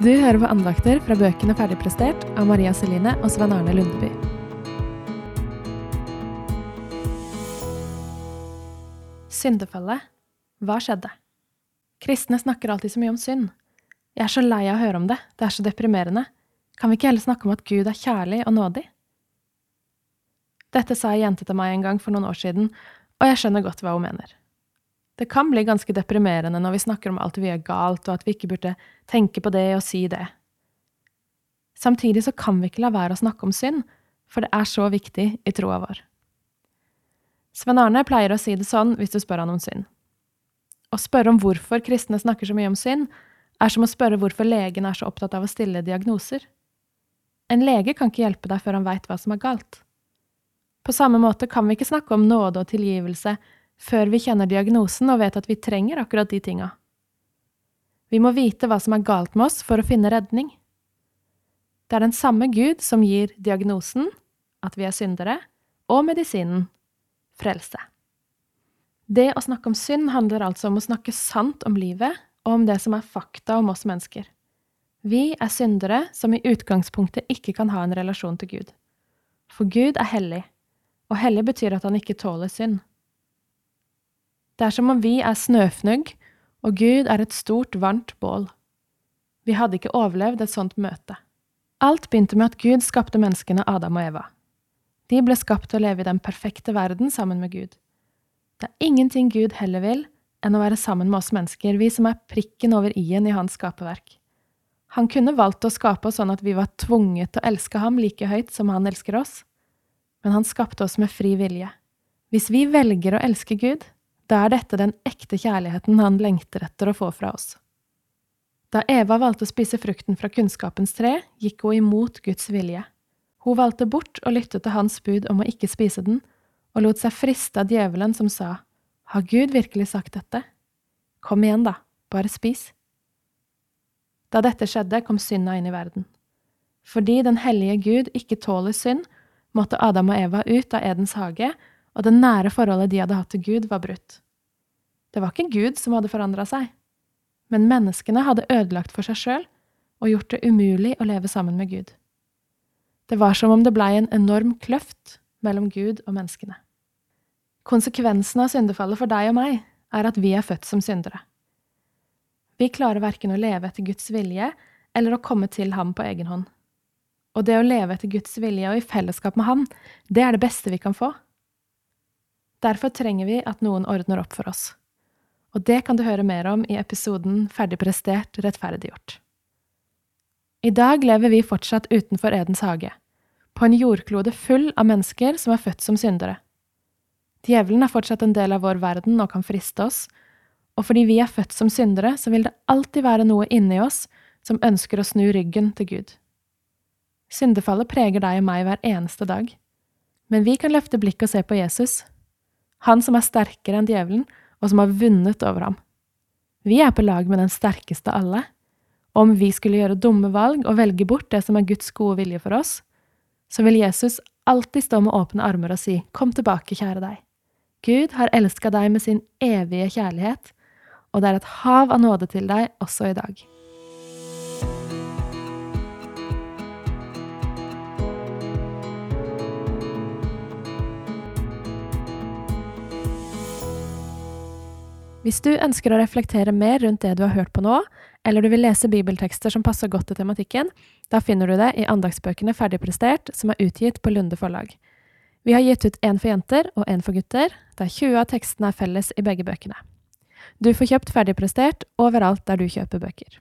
Du hører på andakter fra bøkene Ferdigprestert av Maria Celine og Svein Arne Lundeby. Syndefallet. Hva skjedde? Kristne snakker alltid så mye om synd. Jeg er så lei av å høre om det, det er så deprimerende. Kan vi ikke heller snakke om at Gud er kjærlig og nådig? Dette sa ei jente til meg en gang for noen år siden, og jeg skjønner godt hva hun mener. Det kan bli ganske deprimerende når vi snakker om alt vi gjør galt, og at vi ikke burde tenke på det og si det. Samtidig så kan vi ikke la være å snakke om synd, for det er så viktig i troa vår. Sven Arne pleier å si det sånn hvis du spør han om synd. Å spørre om hvorfor kristne snakker så mye om synd, er som å spørre hvorfor legen er så opptatt av å stille diagnoser. En lege kan ikke hjelpe deg før han veit hva som er galt. På samme måte kan vi ikke snakke om nåde og tilgivelse før vi kjenner diagnosen og vet at vi trenger akkurat de tinga. Vi må vite hva som er galt med oss for å finne redning. Det er den samme Gud som gir diagnosen, at vi er syndere, og medisinen, frelse. Det å snakke om synd handler altså om å snakke sant om livet og om det som er fakta om oss mennesker. Vi er syndere som i utgangspunktet ikke kan ha en relasjon til Gud. For Gud er hellig, og hellig betyr at han ikke tåler synd. Det er som om vi er snøfnugg, og Gud er et stort, varmt bål. Vi hadde ikke overlevd et sånt møte. Alt begynte med at Gud skapte menneskene Adam og Eva. De ble skapt til å leve i den perfekte verden sammen med Gud. Det er ingenting Gud heller vil enn å være sammen med oss mennesker, vi som er prikken over i-en i hans skaperverk. Han kunne valgt å skape oss sånn at vi var tvunget til å elske ham like høyt som han elsker oss, men han skapte oss med fri vilje. Hvis vi velger å elske Gud, da er dette den ekte kjærligheten han lengter etter å få fra oss. Da Eva valgte å spise frukten fra kunnskapens tre, gikk hun imot Guds vilje. Hun valgte bort å lytte til hans bud om å ikke spise den, og lot seg friste av djevelen som sa, Har Gud virkelig sagt dette? Kom igjen, da, bare spis. Da dette skjedde, kom synda inn i verden. Fordi den hellige Gud ikke tåler synd, måtte Adam og Eva ut av Edens hage og det nære forholdet de hadde hatt til Gud, var brutt. Det var ikke Gud som hadde forandra seg, men menneskene hadde ødelagt for seg sjøl og gjort det umulig å leve sammen med Gud. Det var som om det blei en enorm kløft mellom Gud og menneskene. Konsekvensen av syndefallet for deg og meg er at vi er født som syndere. Vi klarer verken å leve etter Guds vilje eller å komme til ham på egen hånd. Og det å leve etter Guds vilje og i fellesskap med Han, det er det beste vi kan få. Derfor trenger vi at noen ordner opp for oss. Og det kan du høre mer om i episoden Ferdig prestert, rettferdiggjort. I dag lever vi fortsatt utenfor Edens hage, på en jordklode full av mennesker som er født som syndere. Djevelen er fortsatt en del av vår verden og kan friste oss, og fordi vi er født som syndere, så vil det alltid være noe inni oss som ønsker å snu ryggen til Gud. Syndefallet preger deg og meg hver eneste dag, men vi kan løfte blikket og se på Jesus, han som er sterkere enn djevelen, og som har vunnet over ham. Vi er på lag med den sterkeste av alle. Om vi skulle gjøre dumme valg og velge bort det som er Guds gode vilje for oss, så vil Jesus alltid stå med åpne armer og si, Kom tilbake, kjære deg. Gud har elska deg med sin evige kjærlighet, og det er et hav av nåde til deg også i dag. Hvis du ønsker å reflektere mer rundt det du har hørt på nå, eller du vil lese bibeltekster som passer godt til tematikken, da finner du det i andagsbøkene Ferdigprestert, som er utgitt på Lunde forlag. Vi har gitt ut én for jenter og én for gutter, der 20 av tekstene er felles i begge bøkene. Du får kjøpt Ferdigprestert overalt der du kjøper bøker.